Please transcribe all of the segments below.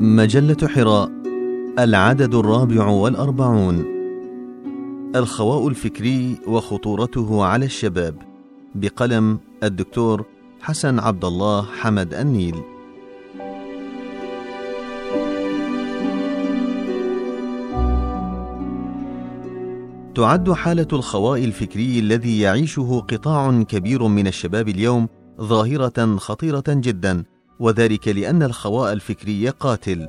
مجلة حراء العدد الرابع والأربعون. الخواء الفكري وخطورته على الشباب بقلم الدكتور حسن عبد الله حمد النيل. تعد حالة الخواء الفكري الذي يعيشه قطاع كبير من الشباب اليوم ظاهرة خطيرة جدا. وذلك لأن الخواء الفكري قاتل.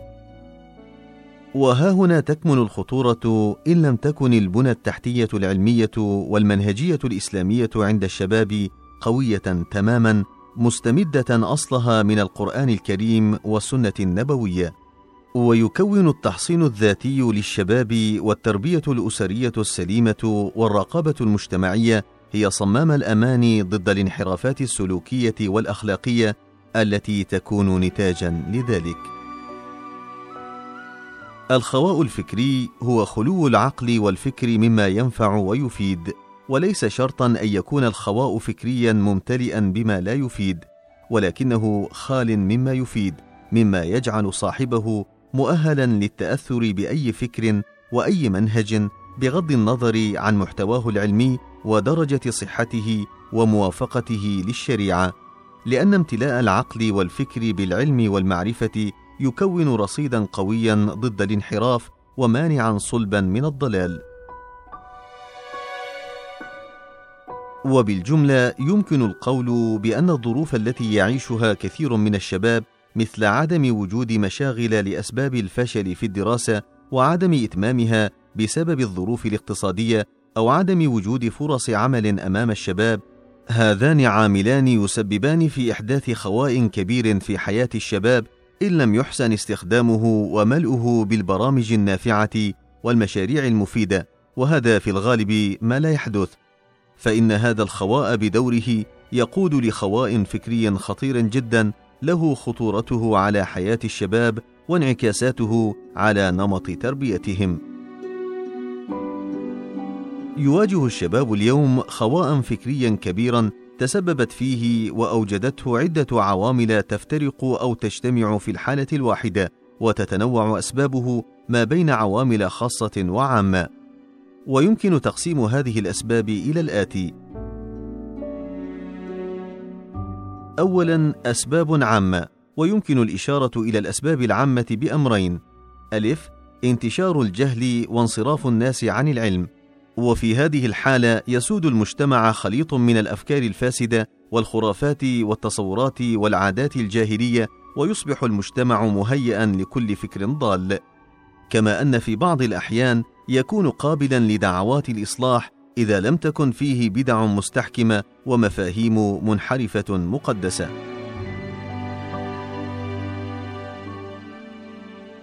وها هنا تكمن الخطورة إن لم تكن البنى التحتية العلمية والمنهجية الإسلامية عند الشباب قوية تماما مستمدة أصلها من القرآن الكريم والسنة النبوية. ويكون التحصين الذاتي للشباب والتربية الأسرية السليمة والرقابة المجتمعية هي صمام الأمان ضد الانحرافات السلوكية والأخلاقية التي تكون نتاجا لذلك. الخواء الفكري هو خلو العقل والفكر مما ينفع ويفيد وليس شرطا أن يكون الخواء فكريا ممتلئا بما لا يفيد ولكنه خال مما يفيد مما يجعل صاحبه مؤهلا للتأثر بأي فكر وأي منهج بغض النظر عن محتواه العلمي ودرجة صحته وموافقته للشريعة. لأن امتلاء العقل والفكر بالعلم والمعرفة يكون رصيدا قويا ضد الانحراف ومانعا صلبا من الضلال. وبالجملة يمكن القول بأن الظروف التي يعيشها كثير من الشباب مثل عدم وجود مشاغل لأسباب الفشل في الدراسة وعدم إتمامها بسبب الظروف الاقتصادية أو عدم وجود فرص عمل أمام الشباب هذان عاملان يسببان في إحداث خواء كبير في حياة الشباب إن لم يحسن استخدامه وملؤه بالبرامج النافعة والمشاريع المفيدة وهذا في الغالب ما لا يحدث. فإن هذا الخواء بدوره يقود لخواء فكري خطير جدا له خطورته على حياة الشباب وانعكاساته على نمط تربيتهم. يواجه الشباب اليوم خواء فكريا كبيرا تسببت فيه وأوجدته عدة عوامل تفترق أو تجتمع في الحالة الواحدة وتتنوع أسبابه ما بين عوامل خاصة وعامة. ويمكن تقسيم هذه الأسباب إلى الآتي. اولا أسباب عامة ويمكن الإشارة إلى الأسباب العامة بأمرين. ألف انتشار الجهل وانصراف الناس عن العلم. وفي هذه الحالة يسود المجتمع خليط من الأفكار الفاسدة والخرافات والتصورات والعادات الجاهلية ويصبح المجتمع مهيئا لكل فكر ضال. كما أن في بعض الأحيان يكون قابلا لدعوات الإصلاح إذا لم تكن فيه بدع مستحكمة ومفاهيم منحرفة مقدسة.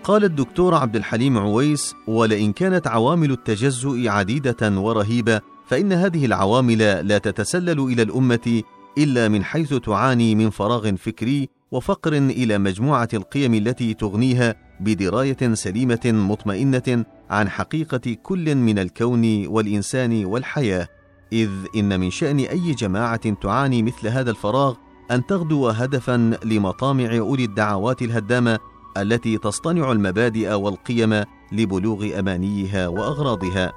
قال الدكتور عبد الحليم عويس ولئن كانت عوامل التجزؤ عديدة ورهيبة فإن هذه العوامل لا تتسلل إلى الأمة إلا من حيث تعاني من فراغ فكري وفقر إلى مجموعة القيم التي تغنيها بدراية سليمة مطمئنة عن حقيقة كل من الكون والإنسان والحياة. إذ إن من شأن أي جماعة تعاني مثل هذا الفراغ أن تغدو هدفا لمطامع أولي الدعوات الهدامة التي تصطنع المبادئ والقيم لبلوغ أمانيها وأغراضها.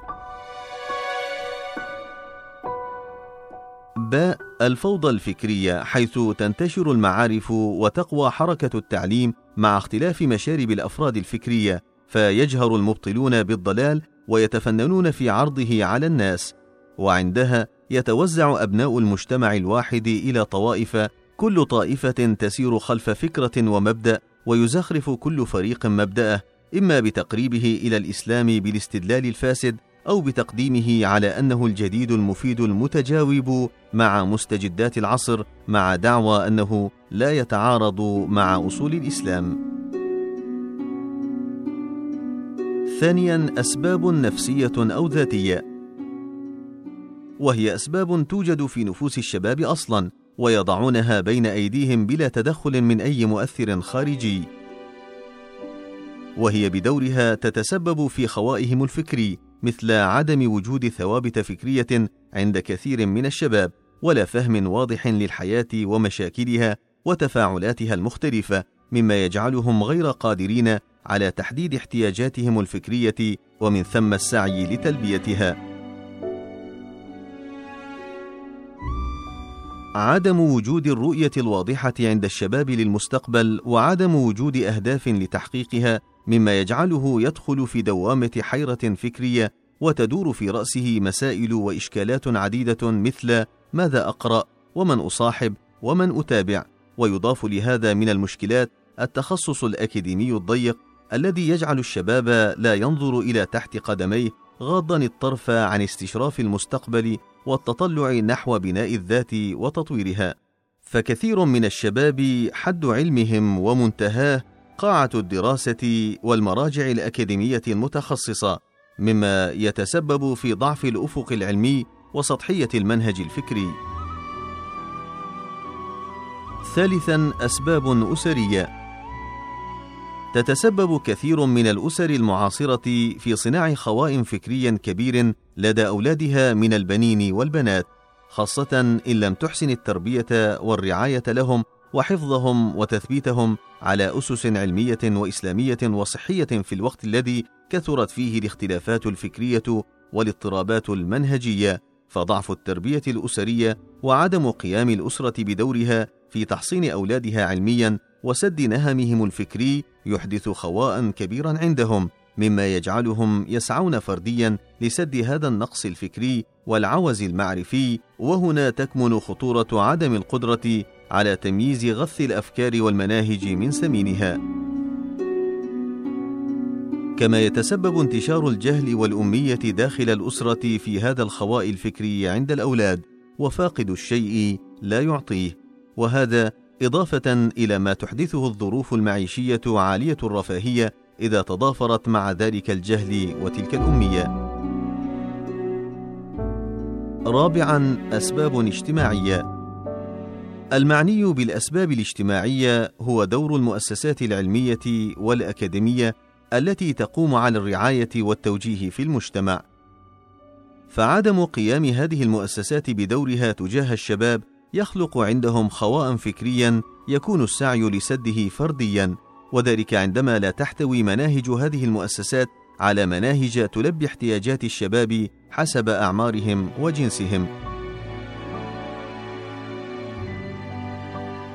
باء الفوضى الفكرية حيث تنتشر المعارف وتقوى حركة التعليم مع اختلاف مشارب الأفراد الفكرية فيجهر المبطلون بالضلال ويتفننون في عرضه على الناس. وعندها يتوزع أبناء المجتمع الواحد إلى طوائف كل طائفة تسير خلف فكرة ومبدأ ويزخرف كل فريق مبدأه إما بتقريبه إلى الإسلام بالاستدلال الفاسد أو بتقديمه على أنه الجديد المفيد المتجاوب مع مستجدات العصر مع دعوى أنه لا يتعارض مع أصول الإسلام. ثانيا أسباب نفسية أو ذاتية. وهي أسباب توجد في نفوس الشباب أصلا. ويضعونها بين أيديهم بلا تدخل من أي مؤثر خارجي. وهي بدورها تتسبب في خوائهم الفكري مثل عدم وجود ثوابت فكرية عند كثير من الشباب ولا فهم واضح للحياة ومشاكلها وتفاعلاتها المختلفة مما يجعلهم غير قادرين على تحديد احتياجاتهم الفكرية ومن ثم السعي لتلبيتها. عدم وجود الرؤية الواضحة عند الشباب للمستقبل وعدم وجود أهداف لتحقيقها مما يجعله يدخل في دوامة حيرة فكرية وتدور في رأسه مسائل وإشكالات عديدة مثل ماذا أقرأ؟ ومن أصاحب؟ ومن أتابع؟ ويضاف لهذا من المشكلات التخصص الأكاديمي الضيق الذي يجعل الشباب لا ينظر إلى تحت قدميه غاضا الطرف عن استشراف المستقبل والتطلع نحو بناء الذات وتطويرها. فكثير من الشباب حد علمهم ومنتهاه قاعة الدراسة والمراجع الأكاديمية المتخصصة مما يتسبب في ضعف الأفق العلمي وسطحية المنهج الفكري. ثالثا أسباب أسرية. تتسبب كثير من الأسر المعاصرة في صناع خواء فكري كبير لدى أولادها من البنين والبنات خاصة إن لم تحسن التربية والرعاية لهم وحفظهم وتثبيتهم على أسس علمية وإسلامية وصحية في الوقت الذي كثرت فيه الاختلافات الفكرية والاضطرابات المنهجية فضعف التربية الأسرية وعدم قيام الأسرة بدورها في تحصين أولادها علميا وسد نهمهم الفكري يحدث خواء كبيرا عندهم. مما يجعلهم يسعون فرديا لسد هذا النقص الفكري والعوز المعرفي وهنا تكمن خطورة عدم القدرة على تمييز غث الأفكار والمناهج من سمينها. كما يتسبب انتشار الجهل والأمية داخل الأسرة في هذا الخواء الفكري عند الأولاد وفاقد الشيء لا يعطيه. وهذا إضافة إلى ما تحدثه الظروف المعيشية عالية الرفاهية إذا تضافرت مع ذلك الجهل وتلك الأمية. رابعا أسباب اجتماعية. المعني بالأسباب الاجتماعية هو دور المؤسسات العلمية والأكاديمية التي تقوم على الرعاية والتوجيه في المجتمع. فعدم قيام هذه المؤسسات بدورها تجاه الشباب يخلق عندهم خواء فكريا يكون السعي لسده فرديا. وذلك عندما لا تحتوي مناهج هذه المؤسسات على مناهج تلبي احتياجات الشباب حسب أعمارهم وجنسهم.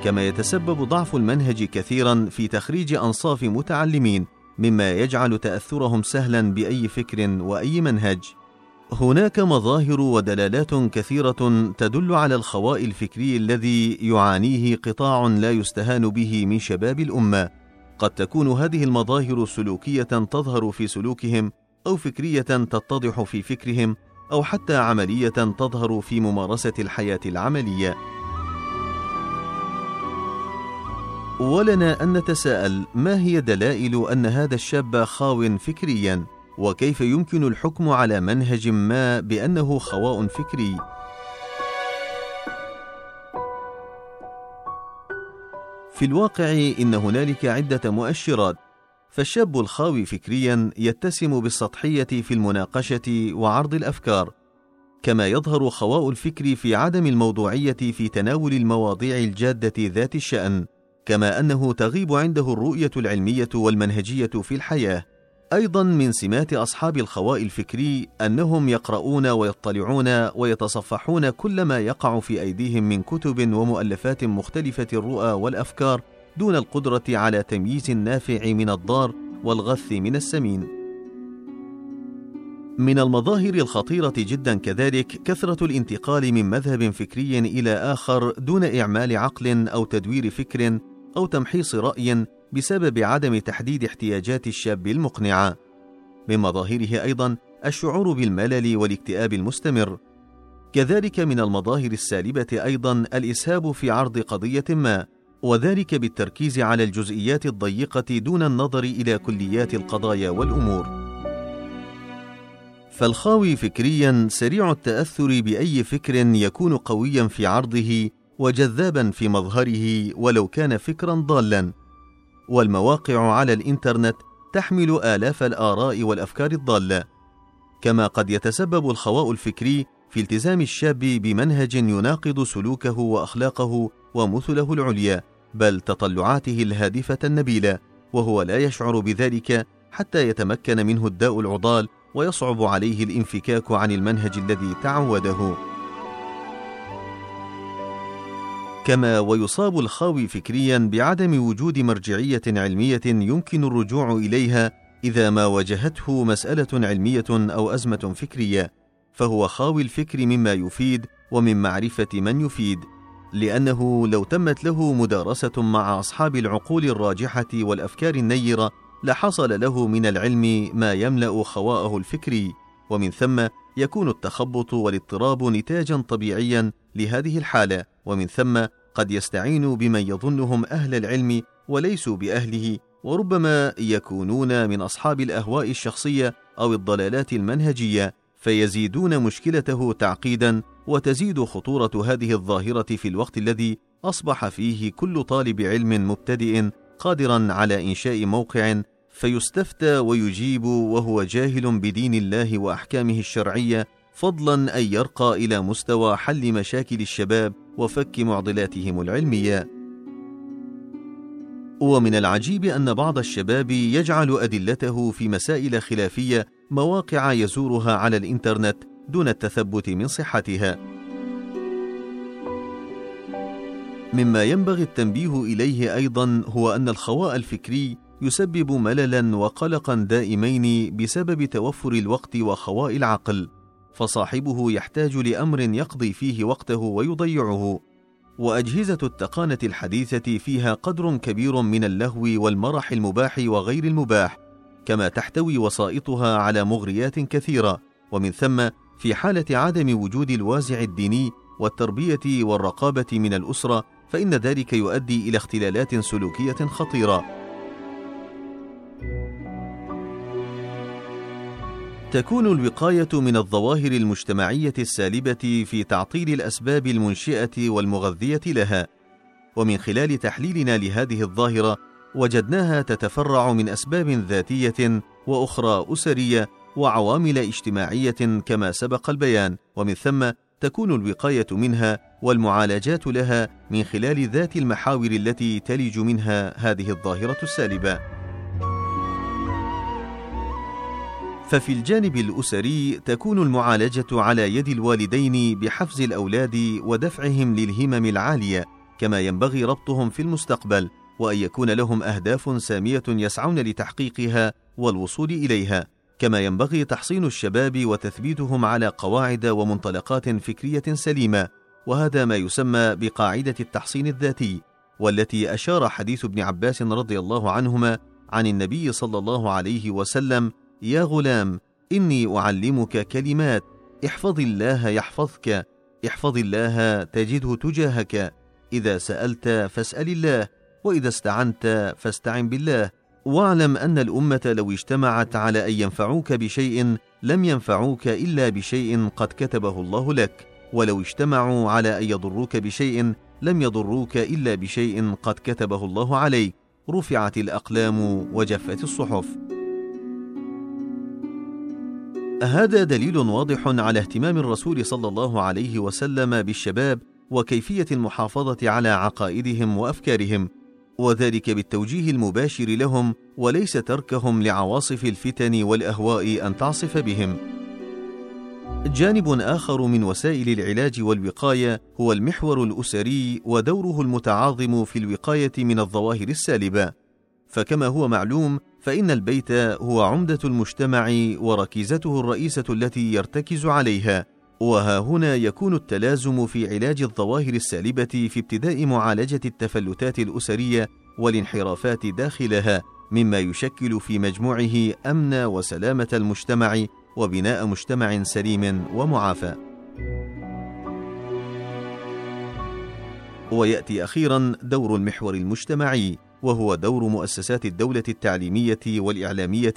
كما يتسبب ضعف المنهج كثيرا في تخريج أنصاف متعلمين مما يجعل تأثرهم سهلا بأي فكر وأي منهج. هناك مظاهر ودلالات كثيرة تدل على الخواء الفكري الذي يعانيه قطاع لا يستهان به من شباب الأمة. قد تكون هذه المظاهر سلوكية تظهر في سلوكهم أو فكرية تتضح في فكرهم أو حتى عملية تظهر في ممارسة الحياة العملية. ولنا أن نتساءل ما هي دلائل أن هذا الشاب خاو فكريا؟ وكيف يمكن الحكم على منهج ما بأنه خواء فكري؟ في الواقع إن هنالك عدة مؤشرات فالشاب الخاوي فكريا يتسم بالسطحية في المناقشة وعرض الأفكار كما يظهر خواء الفكر في عدم الموضوعية في تناول المواضيع الجادة ذات الشأن كما أنه تغيب عنده الرؤية العلمية والمنهجية في الحياة. أيضا من سمات أصحاب الخواء الفكري أنهم يقرؤون ويطلعون ويتصفحون كل ما يقع في أيديهم من كتب ومؤلفات مختلفة الرؤى والأفكار دون القدرة على تمييز النافع من الضار والغث من السمين. من المظاهر الخطيرة جدا كذلك كثرة الانتقال من مذهب فكري إلى آخر دون إعمال عقل أو تدوير فكر أو تمحيص رأي بسبب عدم تحديد احتياجات الشاب المقنعه من مظاهره أيضا الشعور بالملل والاكتئاب المستمر. كذلك من المظاهر السالبة أيضا الإسهاب في عرض قضية ما وذلك بالتركيز على الجزئيات الضيقة دون النظر إلى كليات القضايا والأمور. فالخاوي فكريا سريع التأثر بأي فكر يكون قويا في عرضه وجذابا في مظهره ولو كان فكرا ضالا. والمواقع على الإنترنت تحمل آلاف الآراء والأفكار الضالة. كما قد يتسبب الخواء الفكري في التزام الشاب بمنهج يناقض سلوكه وأخلاقه ومثله العليا بل تطلعاته الهادفة النبيلة وهو لا يشعر بذلك حتى يتمكن منه الداء العضال ويصعب عليه الانفكاك عن المنهج الذي تعوده. كما ويصاب الخاوي فكريا بعدم وجود مرجعية علمية يمكن الرجوع إليها إذا ما واجهته مسألة علمية أو أزمة فكرية فهو خاوي الفكر مما يفيد ومن معرفة من يفيد لأنه لو تمت له مدارسة مع أصحاب العقول الراجحة والأفكار النيرة لحصل له من العلم ما يملأ خواءه الفكري ومن ثم يكون التخبط والاضطراب نتاجا طبيعيا لهذه الحالة ومن ثم قد يستعين بمن يظنهم أهل العلم وليسوا بأهله وربما يكونون من أصحاب الأهواء الشخصية أو الضلالات المنهجية فيزيدون مشكلته تعقيدا وتزيد خطورة هذه الظاهرة في الوقت الذي أصبح فيه كل طالب علم مبتدئ قادرا على إنشاء موقع فيستفتى ويجيب وهو جاهل بدين الله وأحكامه الشرعية فضلا أن يرقى إلى مستوى حل مشاكل الشباب وفك معضلاتهم العلمية. ومن العجيب أن بعض الشباب يجعل أدلته في مسائل خلافية مواقع يزورها على الإنترنت دون التثبت من صحتها. مما ينبغي التنبيه إليه أيضا هو أن الخواء الفكري يسبب مللا وقلقا دائمين بسبب توفر الوقت وخواء العقل فصاحبه يحتاج لأمر يقضي فيه وقته ويضيعه. وأجهزة التقانة الحديثة فيها قدر كبير من اللهو والمرح المباح وغير المباح كما تحتوي وسائطها على مغريات كثيرة. ومن ثم في حالة عدم وجود الوازع الديني والتربية والرقابة من الأسرة فإن ذلك يؤدي إلى اختلالات سلوكية خطيرة. تكون الوقاية من الظواهر المجتمعية السالبة في تعطيل الأسباب المنشئة والمغذية لها. ومن خلال تحليلنا لهذه الظاهرة وجدناها تتفرع من أسباب ذاتية وأخرى أسرية وعوامل اجتماعية كما سبق البيان. ومن ثم تكون الوقاية منها والمعالجات لها من خلال ذات المحاور التي تلج منها هذه الظاهرة السالبة. ففي الجانب الأسري تكون المعالجة على يد الوالدين بحفز الأولاد ودفعهم للهمم العالية كما ينبغي ربطهم في المستقبل وأن يكون لهم أهداف سامية يسعون لتحقيقها والوصول إليها. كما ينبغي تحصين الشباب وتثبيتهم على قواعد ومنطلقات فكرية سليمة وهذا ما يسمى بقاعدة التحصين الذاتي والتي أشار حديث ابن عباس رضي الله عنهما عن النبي صلى الله عليه وسلم يا غلام إني أعلمك كلمات. احفظ الله يحفظك. احفظ الله تجده تجاهك. إذا سألت فاسأل الله وإذا استعنت فاستعن بالله. واعلم أن الأمة لو اجتمعت على أن ينفعوك بشيء لم ينفعوك إلا بشيء قد كتبه الله لك. ولو اجتمعوا على أن يضروك بشيء لم يضروك إلا بشيء قد كتبه الله عليك. رفعت الأقلام وجفت الصحف. هذا دليل واضح على اهتمام الرسول صلى الله عليه وسلم بالشباب وكيفية المحافظة على عقائدهم وأفكارهم وذلك بالتوجيه المباشر لهم وليس تركهم لعواصف الفتن والأهواء أن تعصف بهم. جانب آخر من وسائل العلاج والوقاية هو المحور الأسري ودوره المتعاظم في الوقاية من الظواهر السالبة. فكما هو معلوم فإن البيت هو عمدة المجتمع وركيزته الرئيسة التي يرتكز عليها وها هنا يكون التلازم في علاج الظواهر السالبة في ابتداء معالجة التفلتات الأسرية والانحرافات داخلها مما يشكل في مجموعه أمن وسلامة المجتمع وبناء مجتمع سليم ومعافى. ويأتي أخيرا دور المحور المجتمعي. وهو دور مؤسسات الدولة التعليمية والإعلامية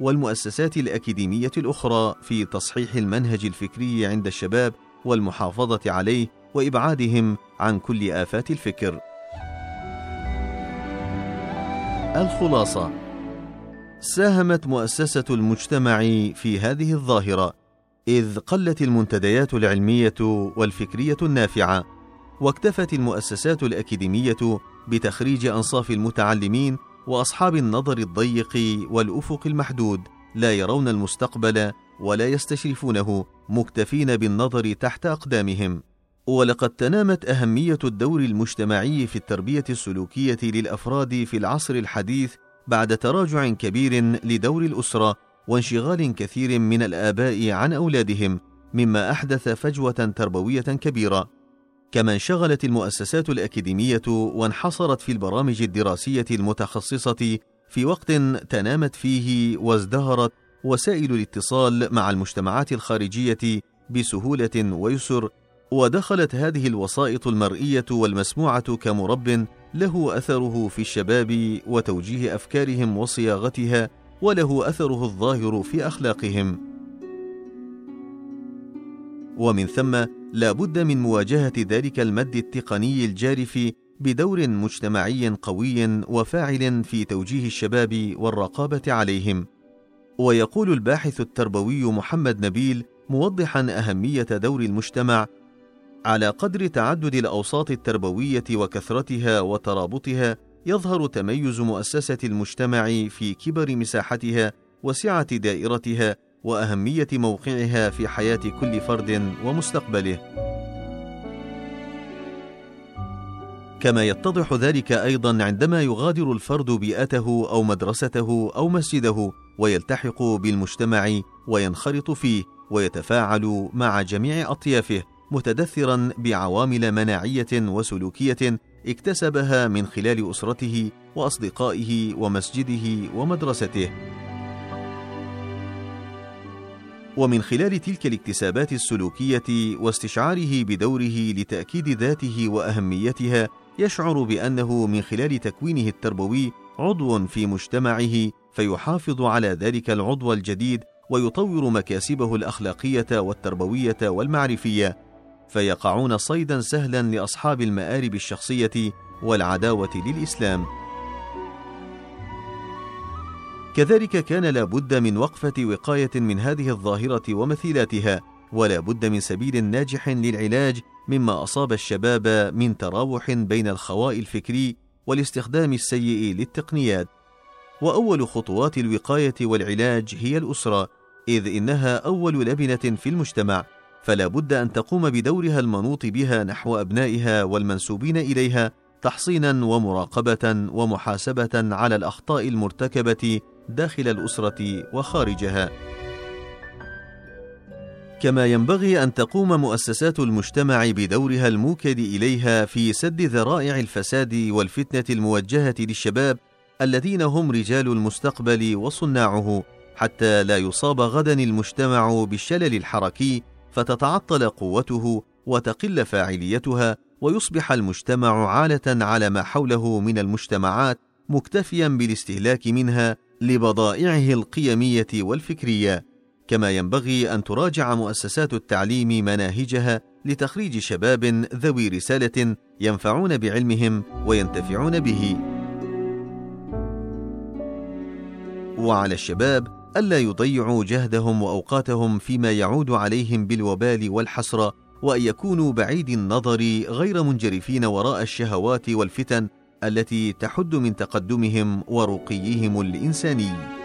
والمؤسسات الأكاديمية الأخرى في تصحيح المنهج الفكري عند الشباب والمحافظة عليه وإبعادهم عن كل آفات الفكر. الخلاصة ساهمت مؤسسة المجتمع في هذه الظاهرة إذ قلت المنتديات العلمية والفكرية النافعة واكتفت المؤسسات الأكاديمية بتخريج أنصاف المتعلمين وأصحاب النظر الضيق والأفق المحدود لا يرون المستقبل ولا يستشرفونه مكتفين بالنظر تحت أقدامهم. ولقد تنامت أهمية الدور المجتمعي في التربية السلوكية للأفراد في العصر الحديث بعد تراجع كبير لدور الأسرة وانشغال كثير من الآباء عن أولادهم مما أحدث فجوة تربوية كبيرة. كما انشغلت المؤسسات الأكاديمية وانحصرت في البرامج الدراسية المتخصصة في وقت تنامت فيه وازدهرت وسائل الاتصال مع المجتمعات الخارجية بسهولة ويسر ودخلت هذه الوسائط المرئية والمسموعة كمرب له أثره في الشباب وتوجيه أفكارهم وصياغتها وله أثره الظاهر في أخلاقهم. ومن ثم لا بد من مواجهة ذلك المد التقني الجارف بدور مجتمعي قوي وفاعل في توجيه الشباب والرقابة عليهم. ويقول الباحث التربوي محمد نبيل موضحا أهمية دور المجتمع على قدر تعدد الأوساط التربوية وكثرتها وترابطها يظهر تميز مؤسسة المجتمع في كبر مساحتها وسعة دائرتها وأهمية موقعها في حياة كل فرد ومستقبله. كما يتضح ذلك أيضا عندما يغادر الفرد بيئته أو مدرسته أو مسجده ويلتحق بالمجتمع وينخرط فيه ويتفاعل مع جميع أطيافه متدثرا بعوامل مناعية وسلوكية اكتسبها من خلال أسرته وأصدقائه ومسجده ومدرسته. ومن خلال تلك الاكتسابات السلوكية واستشعاره بدوره لتأكيد ذاته وأهميتها يشعر بأنه من خلال تكوينه التربوي عضو في مجتمعه فيحافظ على ذلك العضو الجديد ويطور مكاسبه الأخلاقية والتربوية والمعرفية. فيقعون صيدا سهلا لأصحاب المآرب الشخصية والعداوة للإسلام. كذلك كان لا بد من وقفة وقاية من هذه الظاهرة ومثيلاتها ولا بد من سبيل ناجح للعلاج مما أصاب الشباب من تراوح بين الخواء الفكري والاستخدام السيء للتقنيات. وأول خطوات الوقاية والعلاج هي الأسرة إذ إنها أول لبنة في المجتمع فلا بد أن تقوم بدورها المنوط بها نحو أبنائها والمنسوبين إليها تحصينا ومراقبة ومحاسبة على الأخطاء المرتكبة داخل الأسرة وخارجها. كما ينبغي أن تقوم مؤسسات المجتمع بدورها الموكل إليها في سد ذرائع الفساد والفتنة الموجهة للشباب الذين هم رجال المستقبل وصناعه حتى لا يصاب غدا المجتمع بالشلل الحركي فتتعطل قوته وتقل فاعليتها ويصبح المجتمع عالة على ما حوله من المجتمعات مكتفيا بالاستهلاك منها لبضائعه القيمية والفكرية كما ينبغي أن تراجع مؤسسات التعليم مناهجها لتخريج شباب ذوي رسالة ينفعون بعلمهم وينتفعون به. وعلى الشباب ألا يضيعوا جهدهم وأوقاتهم فيما يعود عليهم بالوبال والحسرة وأن يكونوا بعيد النظر غير منجرفين وراء الشهوات والفتن التي تحد من تقدمهم ورقيهم الإنساني.